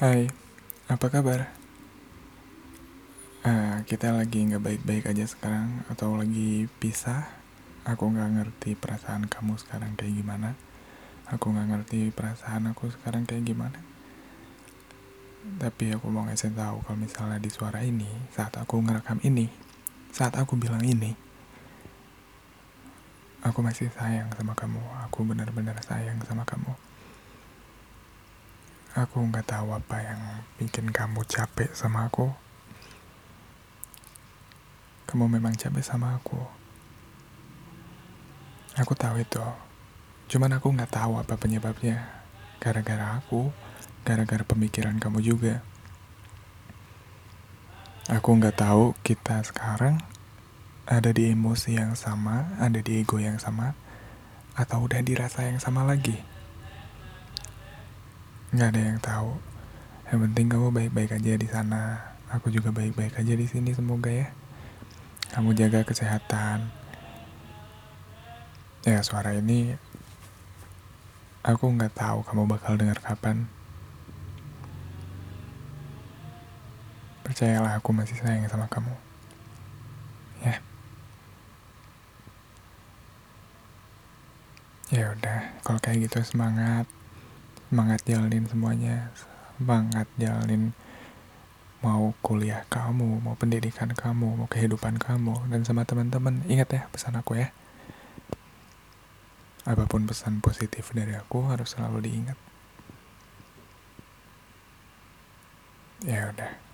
Hai, apa kabar? Uh, kita lagi nggak baik-baik aja sekarang atau lagi pisah? Aku nggak ngerti perasaan kamu sekarang kayak gimana. Aku nggak ngerti perasaan aku sekarang kayak gimana. Tapi aku mau ngasih tahu kalau misalnya di suara ini, saat aku ngerekam ini, saat aku bilang ini, aku masih sayang sama kamu. Aku benar-benar sayang sama kamu. Aku nggak tahu apa yang bikin kamu capek sama aku. Kamu memang capek sama aku. Aku tahu itu. Cuman aku nggak tahu apa penyebabnya. Gara-gara aku, gara-gara pemikiran kamu juga. Aku nggak tahu kita sekarang ada di emosi yang sama, ada di ego yang sama, atau udah dirasa yang sama lagi. Nggak ada yang tahu. Yang penting kamu baik-baik aja di sana. Aku juga baik-baik aja di sini semoga ya. Kamu jaga kesehatan. Ya suara ini aku nggak tahu kamu bakal dengar kapan. Percayalah aku masih sayang sama kamu. Ya. Ya udah, kalau kayak gitu semangat semangat jalanin semuanya. Semangat jalanin mau kuliah kamu mau pendidikan kamu mau kehidupan kamu. Dan sama teman-teman ingat ya pesan aku ya. Apa pun pesan positif dari aku harus selalu diingat. Ya udah